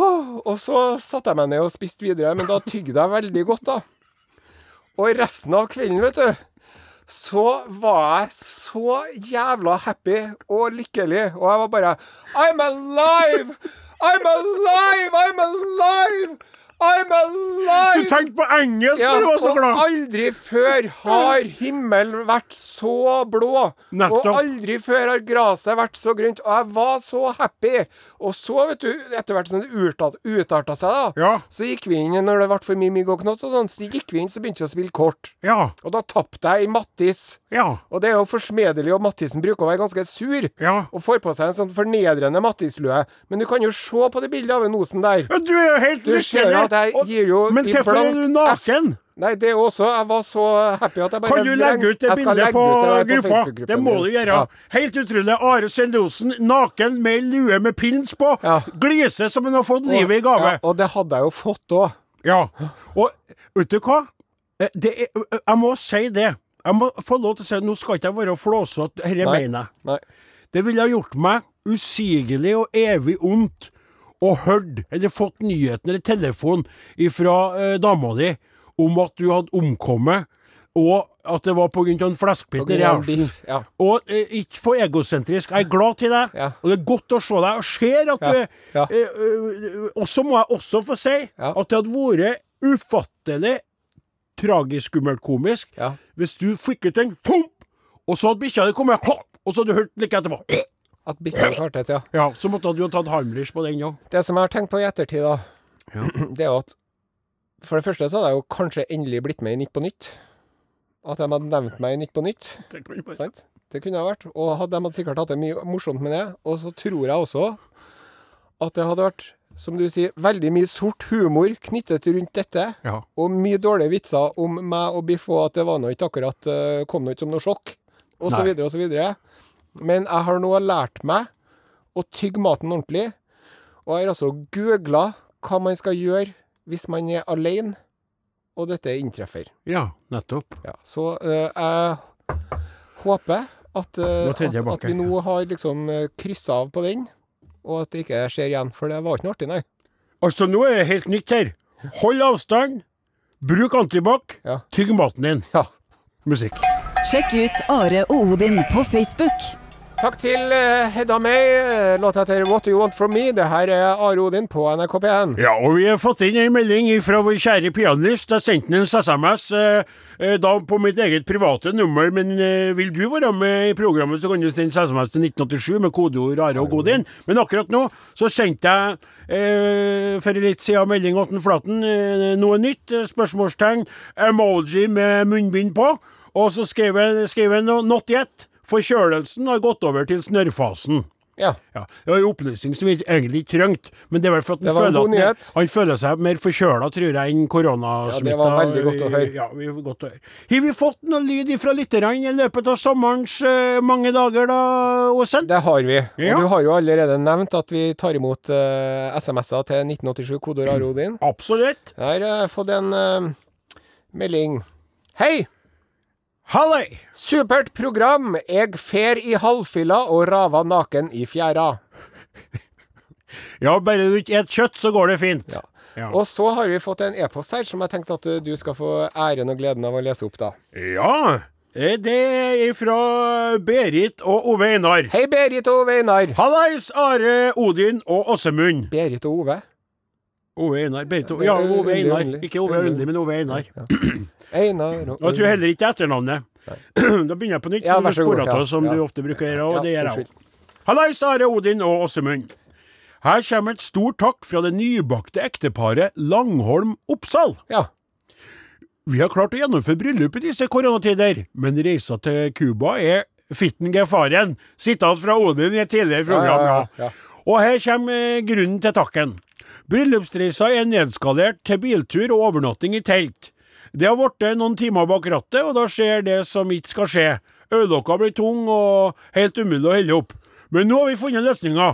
å. Og så satte jeg meg ned og spiste videre, men da tygde jeg veldig godt, da. Og resten av kvelden, vet du, så var jeg så jævla happy og lykkelig. Og jeg var bare I'm alive! I'm alive! I'm alive! I'm alive! Du tenkte på engelsk Ja, du var så glad! og aldri før har himmelen vært så blå. Nettopp. Og aldri før har gresset vært så grønt. Og jeg var så happy. Og så, vet du, etter hvert som det utarta seg, da, Ja. så gikk vi inn når det ble for mye mygg og knott, og sånn, så gikk vi inn så begynte vi å spille kort. Ja. Og da tapte jeg i Mattis. Ja. Og det er jo forsmedelig, og Mattisen bruker å være ganske sur. Ja. Og får på seg en sånn fornedrende Mattis-lue. Men du kan jo se på det bildet av en Osen der. Ja, Du er jo helt Du lykkelig. At jeg gir jo Men hvorfor er du naken? Nei, det er også Jeg var så happy at jeg bare Kan du legge ut det bildet på, ut det gruppa? Det må du gjøre. Ja. Helt utrolig. Are Sendosen naken med lue med pins på. Ja. Gliser som han har fått livet i gave. Ja, og det hadde jeg jo fått òg. Ja. Og vet du hva? Eh, Det er, jeg må si det. Jeg må få lov til å si Nå skal ikke jeg være flåsete, dette mener jeg. Det ville ha gjort meg usigelig og evig ondt å hørt eller fått nyheten eller telefon fra eh, dama di om at du hadde omkommet, og at det var av en På i halsen. Ja. Og eh, ikke for egosentrisk. Jeg er glad til deg, Ja. og det er godt å se deg. Og ser at Ja, du eh, eh, Og så må jeg også få si at det hadde vært ufattelig tragisk skummelt komisk hvis du fikk ut en fomp, og så hadde bikkja di kommet, og så hadde du hørt like etterpå. At bikkja svarte ja. Ja, så måtte du ha tatt Heimlich på den òg. Det som jeg har tenkt på i ettertid, da, Ja. det er jo at For det første så hadde jeg jo kanskje endelig blitt med i Nytt på Nytt. At de hadde nevnt meg i Nytt på Nytt. Sant? Det kunne jeg vært. Og hadde, de hadde sikkert hatt det mye morsomt med det. Og så tror jeg også at det hadde vært, som du sier, veldig mye sort humor knyttet rundt dette. Ja. Og mye dårlige vitser om meg og Biff, og at det var nå ikke akkurat eh, kom noe ut som noe sjokk. Og så Men jeg har nå lært meg å tygge maten ordentlig. Og jeg har altså googla hva man skal gjøre hvis man er alene, og dette inntreffer. ja, nettopp. Ja, så eh, jeg håper at, eh, Nå at, at vi nå har liksom uh, kryssa av på den, og at det ikke skjer igjen. For det var ikke noe artig, nei. Altså, nå er det helt nytt her. Hold avstand, bruk antibac, Ja. tygg maten din. Ja. Musikk. Sjekk ut Are og Odin på Facebook. Takk til uh, Hedda May. eh, Låta heter What Do You Want From Me. Det her er Are Odin på NRK P1. Ja, og vi har fått inn en melding fra vår kjære pianist. Jeg sendte han en SMS eh, eh, da på mitt eget private nummer, men eh, vil du være med i programmet, så kan du sende SMS til 1987 med kodeord Are og Godin. Men akkurat nå så sendte jeg eh, for litt siden melding til Flaten eh, noe nytt. eh, Spørsmålstegn, emoji med munnbind på. Og så skrev jeg noe, 'not yet'. Forkjølelsen har gått over til snørrfasen. Ja. Ja, Det var en opplysning som vi egentlig ikke trengte, men det er vel for at han føler, at han, føler seg mer forkjøla, tror jeg, enn koronasmitta. Ja, det var veldig godt å høre. Ja, vi, godt å høre. Har vi fått noe lyd fra lytterne i løpet av sommerens uh, mange dager, da, Åsen? Det har vi. Ja. Og du har jo allerede nevnt at vi tar imot uh, SMS-er til 1987, kodeord Are Odin. Absolutt. Jeg har uh, fått en melding. Hei! Halløy! Supert program. Jeg fer i halvfylla og rava naken i fjæra. Ja, bare du ikke et kjøtt, så går det fint. Ja. Ja. Og så har vi fått en e-post her som jeg tenkte at eh, du skal få æren og gleden av å lese opp, da. Ja, eh, det er fra Berit og Ove Einar. Hei, Berit og Ove Einar. Hallais, Are, Odin og Åsemund. Berit og Ove. Ove Einar. Berit og, ja, Ove Einar. Ikke Ove Undli, men Ove Einar. Einar og Og jeg tror heller ikke etternavnet. da begynner jeg på nytt, Ja, for du sporer av, som du ofte bruker gjøre, og det gjør jeg òg. Hallais, Are Odin og Åsemund. Her kommer et stort takk fra det nybakte ekteparet Langholm Oppsal. Ja. Vi har klart å gjennomføre bryllup i disse koronatider, men reisa til Cuba er fitten gefaren. Sitat fra Odin i et tidligere program, ja, ja. ja. Og her kommer eh, grunnen til takken. Bryllupsreisa er nedskalert til biltur og overnatting i telt. Det har blitt noen timer bak rattet, og da skjer det som ikke skal skje. Øyelokka blir tung og helt umulig å helle opp. Men nå har vi funnet løsninga.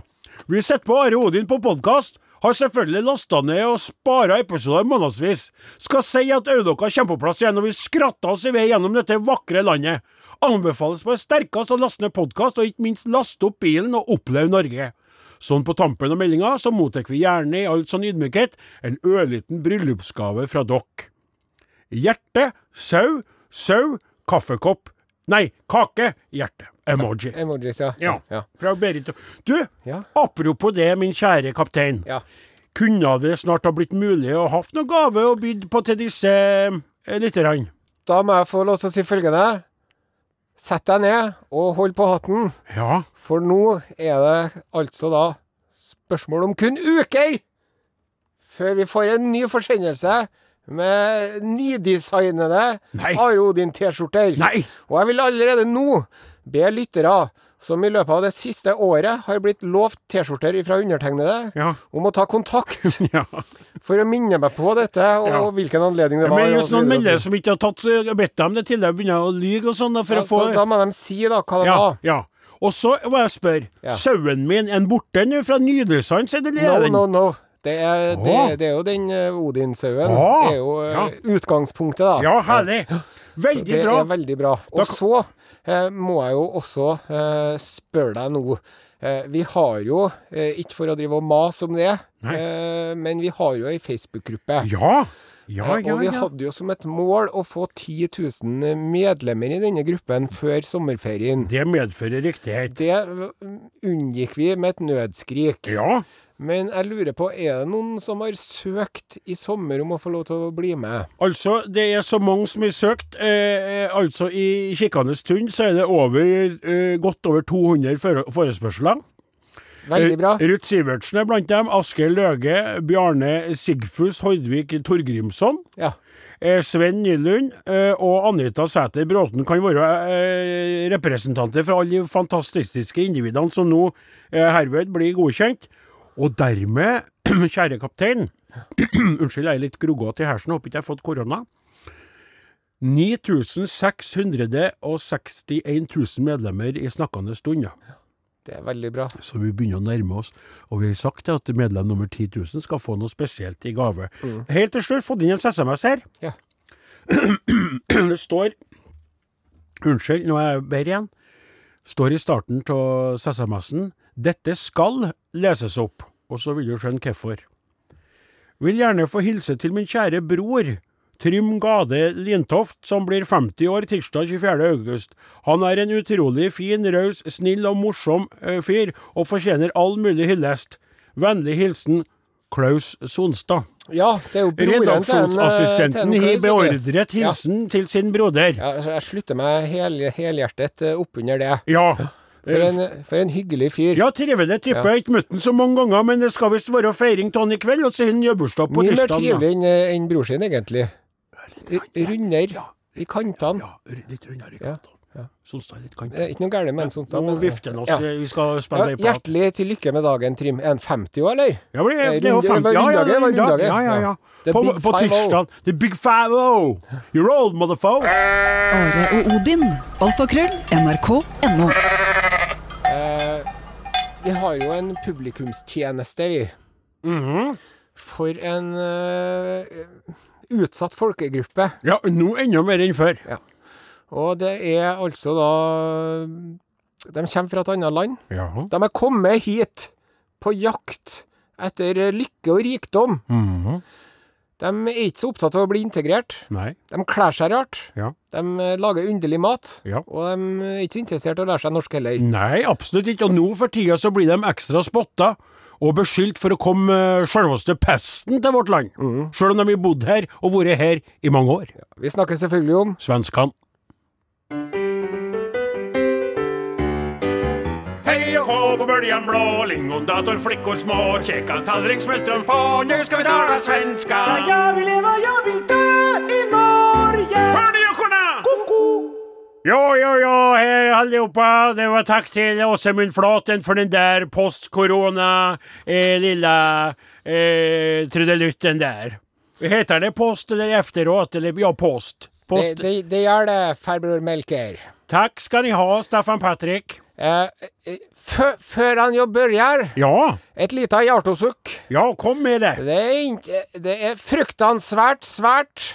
Vi setter på Are Odin på podkast. Har selvfølgelig lasta ned og spara episoder månedsvis. Skal si at øyelokka kommer på plass igjen, og vi skratter oss i vei gjennom dette vakre landet. Anbefales på det sterkeste å laste ned podkast, og ikke minst laste opp bilen og oppleve Norge. Sånn på tampen av meldinga så mottar vi gjerne i all sånn ydmykhet en ørliten bryllupsgave fra dere. Hjerte, sau, sau, kaffekopp, Nei, kake, hjerte. Emoji. Emojis, ja. Ja. ja. Fra Berit. Du, Ja. apropos det, min kjære kaptein. Ja. Kunne det snart ha blitt mulig å hatt noen gave å bydd på til disse eh, lytterne? Da må jeg få lov til å si følgende. Sett deg ned og hold på hatten, Ja. for nå er det altså da spørsmål om kun uker før vi får en ny forsendelse med nydesignede. Are Odin-T-skjorter. Og jeg vil allerede nå be lyttere som i løpet av det siste året har blitt lovt T-skjorter fra undertegnede, Ja. om å ta kontakt ja. for å minne meg på dette, og Ja. hvilken anledning det var. Men hvis noen melder som ikke har tatt, eh, bedt dem det tidligere, begynner å lyge og sånn, for ja, å få så Da må de si da hva det ja, var. ja. Og så må jeg spørre, sauen min, er den borte nå fra Nydelsand, det No, no, no. Det er, det, det er jo den uh, Odin-sauen. Det er jo eh, ja. utgangspunktet, da. Ja, herlig. Veldig det bra. er veldig bra. Og så eh, må jeg jo også eh, spørre deg nå. Eh, vi har jo, eh, ikke for å drive og mase om det, eh, men vi har jo ei Facebook-gruppe. Ja. Ja, Eh, ja, og vi hadde jo som et mål å få 10 000 medlemmer i denne gruppen før sommerferien. Det medfører riktighet. Det eh, unngikk vi med et nødskrik. Ja. Men jeg lurer på, er det noen som har søkt i sommer om å få lov til å bli med? Altså, det er så mange som har søkt. Eh, eh, altså, i kikkende stund så er det over, eh, godt over 200 forespørsler. Veldig bra. Eh, Ruth Sivertsen er blant dem. Asgeir Løge, Bjarne Sigfus Hordvik Torgrimsson. Ja. Eh, Sven Nylund og Anita Sæter Bråten kan være representanter for alle de fantastiske individene som nå herved blir godkjent. Og dermed, kjære kaptein Unnskyld, jeg er litt groggete i hersen, håper ikke jeg har fått korona. 9661 000 medlemmer i snakkende stund, ja. Det er veldig bra. Så vi begynner å nærme oss. Og vi har sagt at medlem nummer 10 000 skal få noe spesielt i gave. Helt til slutt, fått inn en SMS her. Ja. Det står Unnskyld, nå er jeg bedre igjen. Står i starten av SMS-en 'Dette skal leses opp', og så vil du skjønne hvorfor. Vil gjerne få hilse til min kjære bror, Trym Gade Lintoft, som blir 50 år tirsdag 24. august. Han er en utrolig fin, raus, snill og morsom eh, fyr, og fortjener all mulig hyllest. Vennlig hilsen Klaus Sonstad. Ja, det er jo broren til eh, Redaksjonsassistenten har beordret hilsen til sin broder. Ja, altså, jeg slutter meg hel, helhjertet opp under det. Ja. For en, for en hyggelig fyr. Ja, trivelig type. Har ikke møtt ham så mange ganger, men det skal visst være feiring av han i kveld, og så har han gjøbursdag på Mye mer tirsdag. trivelig enn en bror sin, egentlig. Runder ja, i kantene. Ja, litt rundere i Ja, kantene. Ja. Sonstad litt kant. Det er ikke noe galt med en sånn. Nå vifter han oss, Ja. vi skal Ja, spille ei prat. hjertelig til lykke med dagen, Trim. Er han 50 år, eller? Ja, det, er jo 50. Ja, ja. Ja, ja, ja. Ja. På, på tirsdag. The Big Five-O! You're old, motherfucker! Are og Odin. Alfakrøll. NRK.no. Eh, vi har jo en publikumstjeneste, vi. Mhm. For en uh, utsatt folkegruppe. Ja, nå enda mer enn før. Og det er altså da De kommer fra et annet land. Ja. De er kommet hit på jakt etter lykke og rikdom. Mhm. De er ikke så opptatt av å bli integrert. Nei. De kler seg rart. Ja. De eh, lager underlig mat. Ja. Og de er ikke interessert i å lære seg norsk heller. Nei, absolutt ikke. Og nå for tida så blir de ekstra spotta og beskyldt for å komme uh, selveste pesten til vårt land. Mm. Sjøl om de har bodd her og vært her i mange år. Vi snakker selvfølgelig om Svenskene. Hej kå på böljan blå, lingondator, flickor små, kjeka tallrik, smultron få, nu ska vi tala svenska. jag vill leva, jag vill dö i Norge. Hör ni jockorna? Koko! Ja, ja, ja, hei allihopa. Det var takk til Åsemund Flaten for den der post-corona eh, lilla eh, trudelutten der. Heter det post eller efteråt? Eller, ja, post. post. Det, det, det gjør det, farbror Melker. Takk skal ni ha, Staffan Patrik. Eh, eh, før han jo begynner, Ja, et lite hjartosukk. ja, kom med det. Det er, ikke, det er fruktansvært svært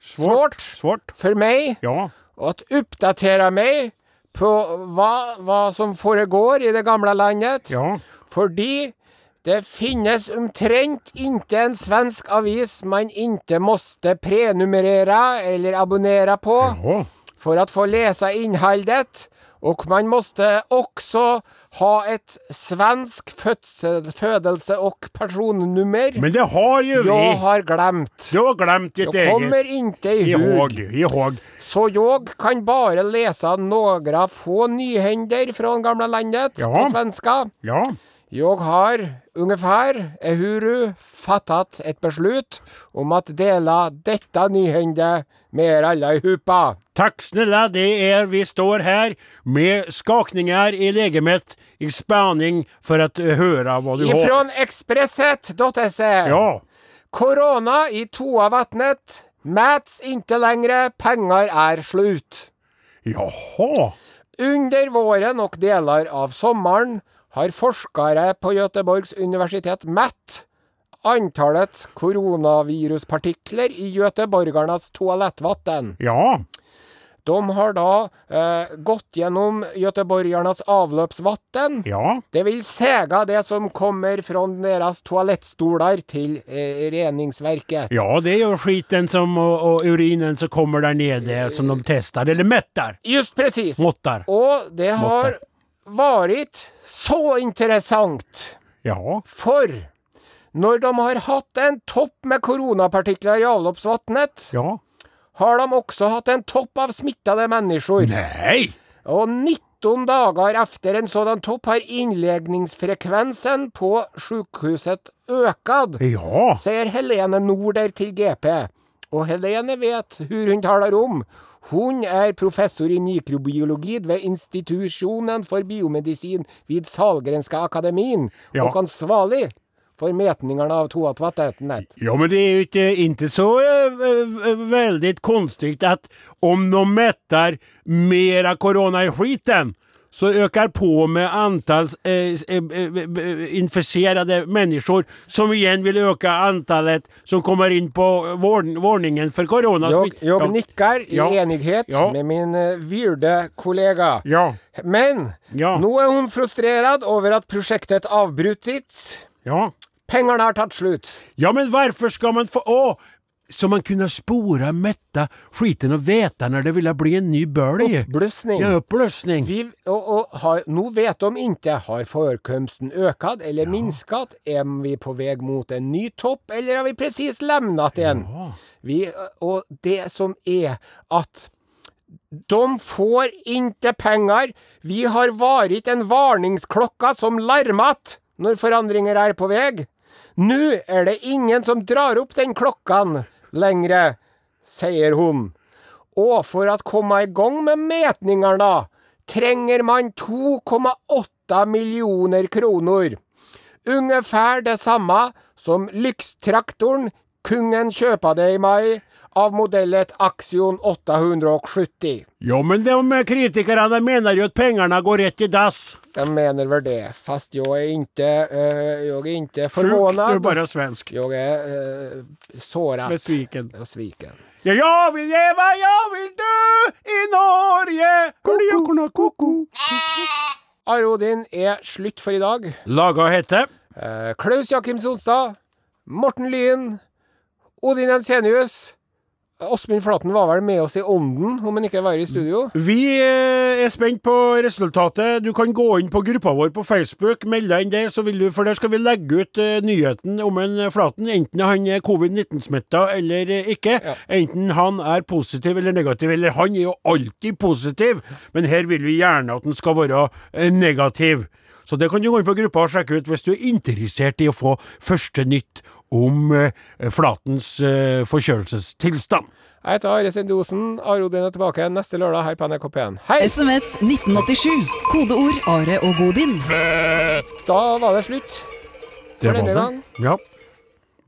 Svårt. svårt Svårt. for meg Ja. å oppdatere meg på hva, hva som foregår i det gamle landet. Ja. Fordi det finnes omtrent ikke en svensk avis man ikke måtte prenumerere eller abonnere på. Ja. å att få lese innehållet och man måste også ha et svensk fødsel, fødelse og personnummer. Men det har jo vi. Jeg har glemt. Du har glemt ditt Jag kommer eget. inte Ihåg, ihåg. ihåg. Så jeg kan bare lese några få nyhender från gamla landet Ja. på svenska. Ja. Jeg har ungefär, ehuru, fattat et beslut om at dela dette nyhende med er alle i hupa. Takk snille, det er vi står her med skakninger i legemet i spaning for å høre hva du har. Ifrån Expresset.se. Ja. Korona i toavattnet Mats inte längre, Penger är slut. Jaha. Under våren och delar av sommeren har forskare på Göteborgs universitet mätt antalet koronaviruspartikler i göteborgarnas toalettvatten. Ja. De har da eh, gått gjennom göteborgarnas avløpsvann. Ja. Det vil sega det som kommer fra deres toalettstoler til eh, reningsverket. Ja, det er jo skiten som, og, og, urinen som kommer der nede, som de tester eller mättar. Just precis. Måttar. Og det har vært varit så interessant. Ja. For når de har hatt en topp med koronapartikler i avloppsvattnet, Ja. har de også hatt en topp av smittede mennesker. Nei! Og 19 dager efter en sådan topp har innlegningsfrekvensen på sjukhuset økt, Ja. sier Helene Norder til GP. Og Helene vet hvor hun taler om. Hun er professor i mikrobiologi ved institusjonen for biomedisin vid Salgrenska akademien, Ja. och ansvarig för metningene av toalettvattnet. Ja, men det är ju inte, inte så veldig eh, väldigt konstigt att om de mättar mera corona i skiten så ökar på med antal eh, eh, eh, inficerade människor som igen vill öka antalet som kommer in på vård, for för corona. Jag, jag ja. nickar i Ja. enighet Ja. med min vyrde virde kollega. Ja, Men Ja. er hun hon frustrerad over at prosjektet avbrutits. Ja. Pengene har tatt slut. Ja, men hvorfor skal man få... Å! Så man kunne spore metta skiten og veta når det ville bli en ny bölj. Uppblussning. Ja, oppløsning. Vi, og, och har, nå vet de ikke har forekomsten økt eller minsket Er vi på vei mot en ny topp eller har vi precis lemnet en? Vi, og det som er at de får ikke penger, Vi har vært en varningsklokke som larmat när forandringer er på vei. Nå er det ingen som drar opp den klokkan lengre, sier hun. Og for å komme i gang med mätningarna trenger man 2,8 millioner kroner. Ungefær det samme som lykstraktoren kungen det i mai av modellet Axion 870. Jo, men de kritikerne mener jo at pengene går rett i dass. Jag menar väl det, fast jag är inte, uh, jag är inte Sjuk, du är bara svensk. Jag är uh, sårad. Besviken. Jag sviken. Ja, jag vill leva, jag vill dö i Norge. Kuliakorna koko. Are Odin er slutt for i dag. Laga hette. uh, Klaus Jakim Sonstad, Morten Lyen, Odin Ensenius. Åsmund Flaten var vel med oss i ånden, om han ikke var i studio. Vi eh, er spent på resultatet. Du kan gå inn på gruppa vår på Facebook, melde deg inn der, så vil du, for der skal vi legge ut eh, nyheten om en eh, Flaten. Enten han er covid-19-smitta eller ikke. Ja. Enten han er positiv eller negativ. Eller han er jo alltid positiv, men her vil vi gjerne at han skal være negativ. Så det kan du gå inn på gruppa og sjekke ut hvis du er interessert i å få første nytt om eh, Flatens eh, forkjølelsestilstand. Jeg heter Are Sendosen. Arodin er tilbake neste lørdag her på NRK P1. Hei! SMS 1987. Kodeord Are og Godin. Da var det slutt. Det For denne var gang. det. Ja.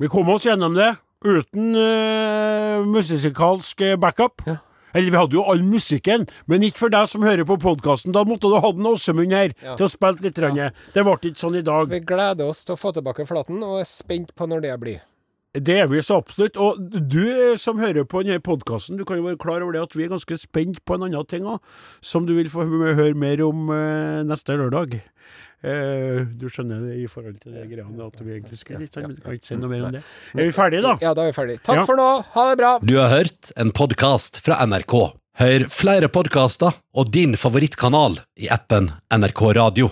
Vi kom oss gjennom det uten uh, musikalsk backup. backup. Eller vi hadde jo all musikken, men ikke for deg som hører på podkasten. Da måtte du ha en Åsemund her Ja. til å spille litt. Ja. Det ble ikke sånn i dag. Vi gleder oss til å få tilbake Flaten, og er spent på når det blir. Det er vi så absolutt. Og du eh, som hører på denne podkasten, du kan jo være klar over det at vi er ganske spent på en annen ting òg, som du vil få høre mer om eh, neste lørdag. Eh, du skjønner det i forhold til det greiene at vi egentlig skulle litt sånn, men du kan ikke si noe mer om det. Er vi ferdige, da? Ja, da er vi ferdige. Takk Ja. for nå. Ha det bra. Du har hørt en podkast fra NRK. Hør flere podkaster og din favorittkanal i appen NRK Radio.